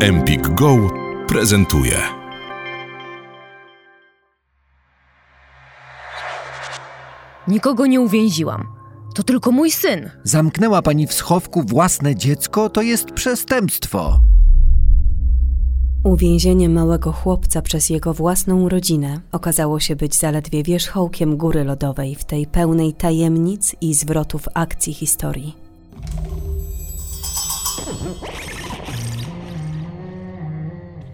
Empik Go prezentuje. Nikogo nie uwięziłam. To tylko mój syn. Zamknęła pani w schowku własne dziecko, to jest przestępstwo. Uwięzienie małego chłopca przez jego własną rodzinę okazało się być zaledwie wierzchołkiem góry lodowej w tej pełnej tajemnic i zwrotów akcji historii.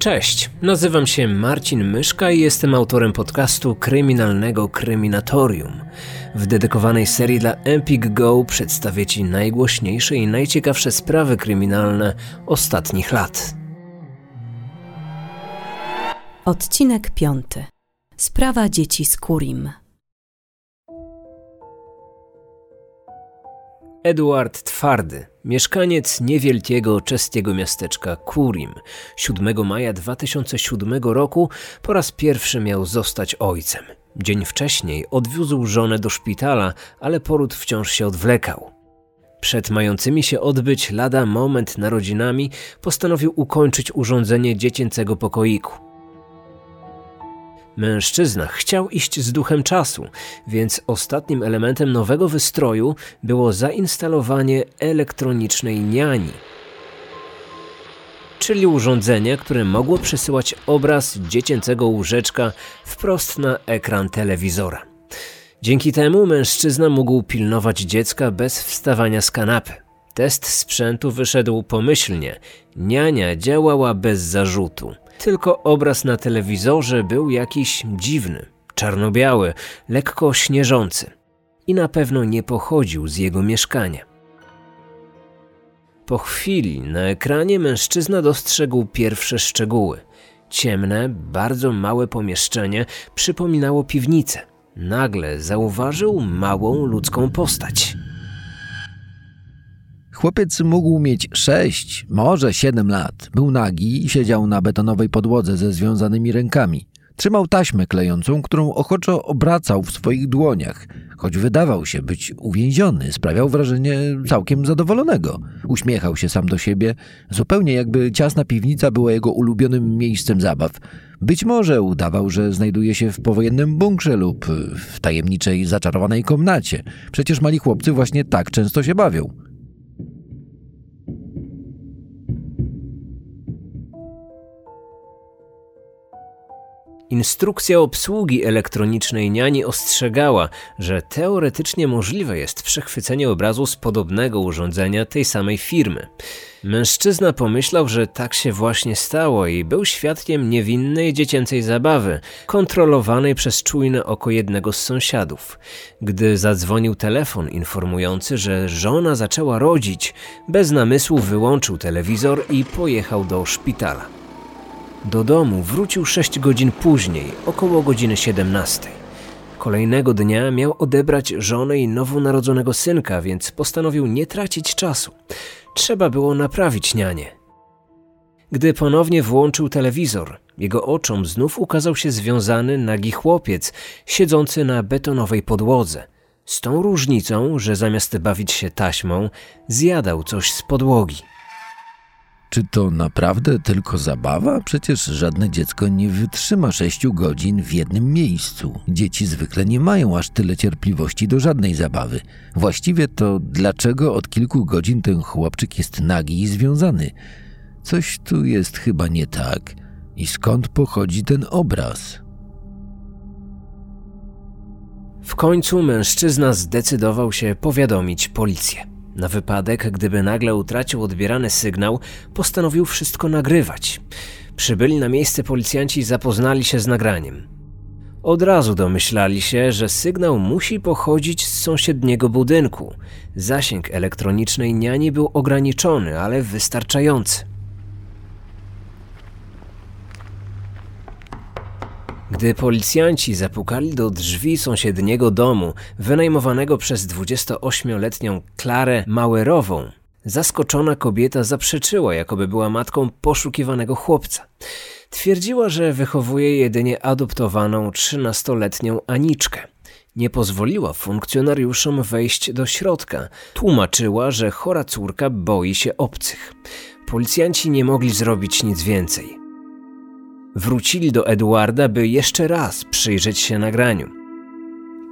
Cześć, nazywam się Marcin Myszka i jestem autorem podcastu Kryminalnego Kryminatorium. W dedykowanej serii dla Empik Go przedstawię Ci najgłośniejsze i najciekawsze sprawy kryminalne ostatnich lat. Odcinek piąty. Sprawa dzieci z Kurim. Eduard Twardy, mieszkaniec niewielkiego czeskiego miasteczka Kurim, 7 maja 2007 roku po raz pierwszy miał zostać ojcem. Dzień wcześniej odwiózł żonę do szpitala, ale poród wciąż się odwlekał. Przed mającymi się odbyć lada moment narodzinami postanowił ukończyć urządzenie dziecięcego pokoiku. Mężczyzna chciał iść z duchem czasu, więc ostatnim elementem nowego wystroju było zainstalowanie elektronicznej niani, czyli urządzenia, które mogło przesyłać obraz dziecięcego łóżeczka wprost na ekran telewizora. Dzięki temu mężczyzna mógł pilnować dziecka bez wstawania z kanapy. Test sprzętu wyszedł pomyślnie. Niania działała bez zarzutu. Tylko obraz na telewizorze był jakiś dziwny, czarno-biały, lekko śnieżący i na pewno nie pochodził z jego mieszkania. Po chwili na ekranie mężczyzna dostrzegł pierwsze szczegóły. Ciemne, bardzo małe pomieszczenie przypominało piwnicę. Nagle zauważył małą ludzką postać. Chłopiec mógł mieć sześć, może siedem lat. Był nagi i siedział na betonowej podłodze ze związanymi rękami. Trzymał taśmę klejącą, którą ochoczo obracał w swoich dłoniach. Choć wydawał się być uwięziony, sprawiał wrażenie całkiem zadowolonego. Uśmiechał się sam do siebie, zupełnie jakby ciasna piwnica była jego ulubionym miejscem zabaw. Być może udawał, że znajduje się w powojennym bunkrze lub w tajemniczej, zaczarowanej komnacie. Przecież mali chłopcy właśnie tak często się bawią. Instrukcja obsługi elektronicznej niani ostrzegała, że teoretycznie możliwe jest przechwycenie obrazu z podobnego urządzenia tej samej firmy. Mężczyzna pomyślał, że tak się właśnie stało i był świadkiem niewinnej dziecięcej zabawy, kontrolowanej przez czujne oko jednego z sąsiadów. Gdy zadzwonił telefon informujący, że żona zaczęła rodzić, bez namysłu wyłączył telewizor i pojechał do szpitala. Do domu wrócił sześć godzin później, około godziny 17. Kolejnego dnia miał odebrać żonę i nowonarodzonego synka, więc postanowił nie tracić czasu. Trzeba było naprawić nianie. Gdy ponownie włączył telewizor, jego oczom znów ukazał się związany nagi chłopiec, siedzący na betonowej podłodze. Z tą różnicą, że zamiast bawić się taśmą, zjadał coś z podłogi. Czy to naprawdę tylko zabawa? Przecież żadne dziecko nie wytrzyma sześciu godzin w jednym miejscu. Dzieci zwykle nie mają aż tyle cierpliwości do żadnej zabawy. Właściwie to dlaczego od kilku godzin ten chłopczyk jest nagi i związany? Coś tu jest chyba nie tak. I skąd pochodzi ten obraz? W końcu mężczyzna zdecydował się powiadomić policję. Na wypadek, gdyby nagle utracił odbierany sygnał, postanowił wszystko nagrywać. Przybyli na miejsce policjanci zapoznali się z nagraniem. Od razu domyślali się, że sygnał musi pochodzić z sąsiedniego budynku. Zasięg elektronicznej niani był ograniczony, ale wystarczający. Gdy policjanci zapukali do drzwi sąsiedniego domu, wynajmowanego przez 28-letnią Klarę Mauerową, zaskoczona kobieta zaprzeczyła, jakoby była matką poszukiwanego chłopca. Twierdziła, że wychowuje jedynie adoptowaną 13-letnią Aniczkę. Nie pozwoliła funkcjonariuszom wejść do środka. Tłumaczyła, że chora córka boi się obcych. Policjanci nie mogli zrobić nic więcej. Wrócili do Eduarda, by jeszcze raz przyjrzeć się nagraniu.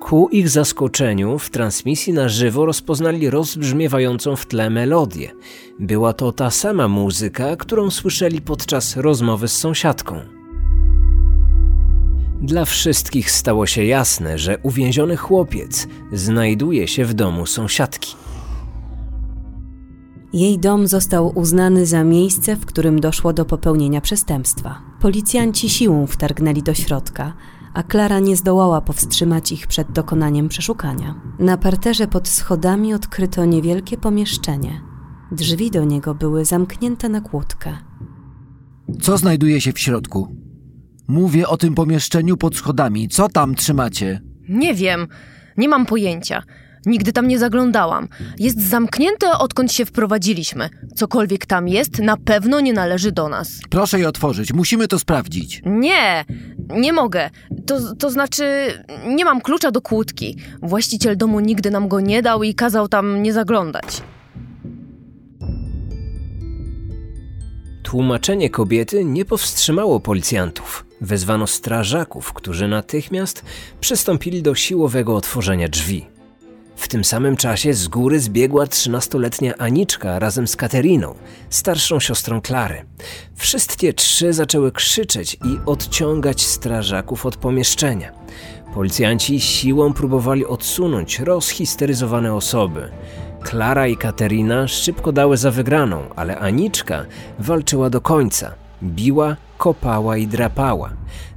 Ku ich zaskoczeniu w transmisji na żywo rozpoznali rozbrzmiewającą w tle melodię. Była to ta sama muzyka, którą słyszeli podczas rozmowy z sąsiadką. Dla wszystkich stało się jasne, że uwięziony chłopiec znajduje się w domu sąsiadki. Jej dom został uznany za miejsce, w którym doszło do popełnienia przestępstwa. Policjanci siłą wtargnęli do środka, a Klara nie zdołała powstrzymać ich przed dokonaniem przeszukania. Na parterze pod schodami odkryto niewielkie pomieszczenie. Drzwi do niego były zamknięte na kłódkę. Co znajduje się w środku? Mówię o tym pomieszczeniu pod schodami. Co tam trzymacie? Nie wiem, nie mam pojęcia. Nigdy tam nie zaglądałam. Jest zamknięte, odkąd się wprowadziliśmy. Cokolwiek tam jest, na pewno nie należy do nas. Proszę je otworzyć, musimy to sprawdzić. Nie, nie mogę. To, to znaczy, nie mam klucza do kłódki. Właściciel domu nigdy nam go nie dał i kazał tam nie zaglądać. Tłumaczenie kobiety nie powstrzymało policjantów. Wezwano strażaków, którzy natychmiast przystąpili do siłowego otworzenia drzwi. W tym samym czasie z góry zbiegła trzynastoletnia Aniczka razem z Kateriną, starszą siostrą Klary. Wszystkie trzy zaczęły krzyczeć i odciągać strażaków od pomieszczenia. Policjanci siłą próbowali odsunąć rozhisteryzowane osoby. Klara i Katerina szybko dały za wygraną, ale Aniczka walczyła do końca. Biła, kopała i drapała.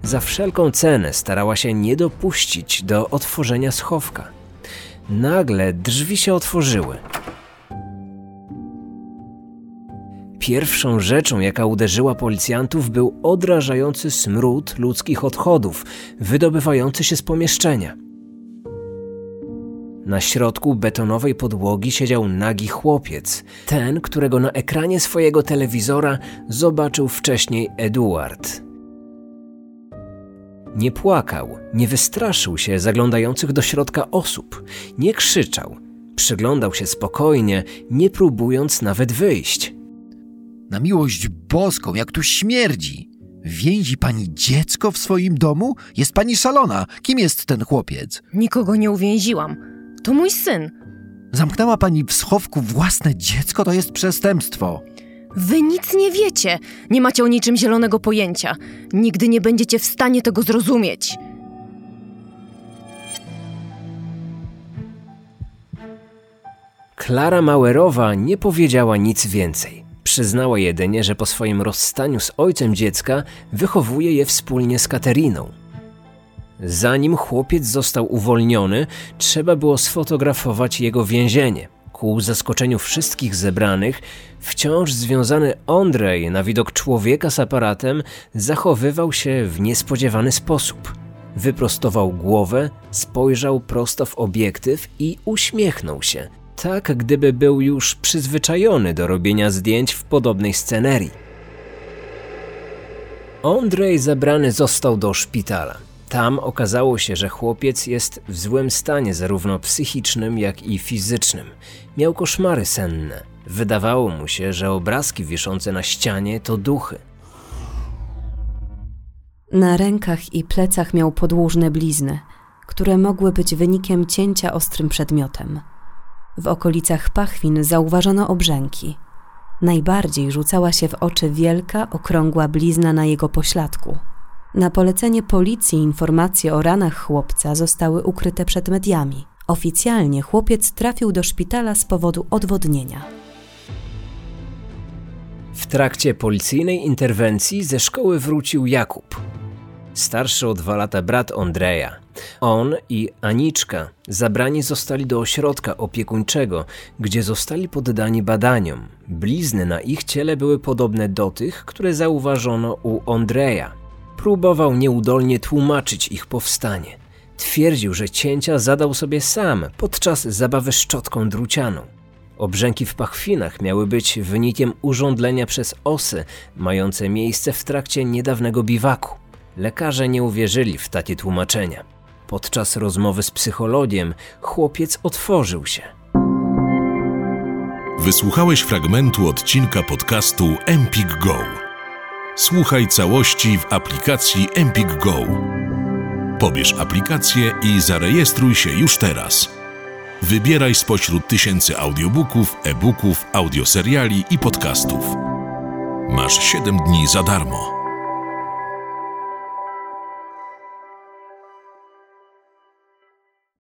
Za wszelką cenę starała się nie dopuścić do otworzenia schowka. Nagle drzwi się otworzyły. Pierwszą rzeczą, jaka uderzyła policjantów, był odrażający smród ludzkich odchodów, wydobywający się z pomieszczenia. Na środku betonowej podłogi siedział nagi chłopiec, ten, którego na ekranie swojego telewizora zobaczył wcześniej Eduard. Nie płakał, nie wystraszył się zaglądających do środka osób, nie krzyczał, przyglądał się spokojnie, nie próbując nawet wyjść. Na miłość boską, jak tu śmierdzi. Więzi pani dziecko w swoim domu? Jest pani szalona. Kim jest ten chłopiec? Nikogo nie uwięziłam. To mój syn. Zamknęła pani w schowku własne dziecko? To jest przestępstwo. Wy nic nie wiecie. Nie macie o niczym zielonego pojęcia. Nigdy nie będziecie w stanie tego zrozumieć. Klara Mauerowa nie powiedziała nic więcej. Przyznała jedynie, że po swoim rozstaniu z ojcem dziecka wychowuje je wspólnie z Kateriną. Zanim chłopiec został uwolniony, trzeba było sfotografować jego więzienie. Ku zaskoczeniu wszystkich zebranych, wciąż związany Andrzej na widok człowieka z aparatem zachowywał się w niespodziewany sposób. Wyprostował głowę, spojrzał prosto w obiektyw i uśmiechnął się, tak gdyby był już przyzwyczajony do robienia zdjęć w podobnej scenerii. Andrzej zabrany został do szpitala. Tam okazało się, że chłopiec jest w złym stanie, zarówno psychicznym, jak i fizycznym. Miał koszmary senne. Wydawało mu się, że obrazki wiszące na ścianie to duchy. Na rękach i plecach miał podłużne blizny, które mogły być wynikiem cięcia ostrym przedmiotem. W okolicach pachwin zauważono obrzęki. Najbardziej rzucała się w oczy wielka, okrągła blizna na jego pośladku. Na polecenie policji informacje o ranach chłopca zostały ukryte przed mediami. Oficjalnie chłopiec trafił do szpitala z powodu odwodnienia. W trakcie policyjnej interwencji ze szkoły wrócił Jakub, starszy o dwa lata brat Andrzeja. On i Aniczka zabrani zostali do ośrodka opiekuńczego, gdzie zostali poddani badaniom. Blizny na ich ciele były podobne do tych, które zauważono u Andrzeja. Próbował nieudolnie tłumaczyć ich powstanie. Twierdził, że cięcia zadał sobie sam podczas zabawy szczotką drucianą. Obrzęki w pachwinach miały być wynikiem urządlenia przez osy, mające miejsce w trakcie niedawnego biwaku. Lekarze nie uwierzyli w takie tłumaczenia. Podczas rozmowy z psychologiem chłopiec otworzył się. Wysłuchałeś fragmentu odcinka podcastu Empik Go. Słuchaj całości w aplikacji Empik Go. Pobierz aplikację i zarejestruj się już teraz. Wybieraj spośród tysięcy audiobooków, e-booków, audioseriali i podcastów. Masz 7 dni za darmo.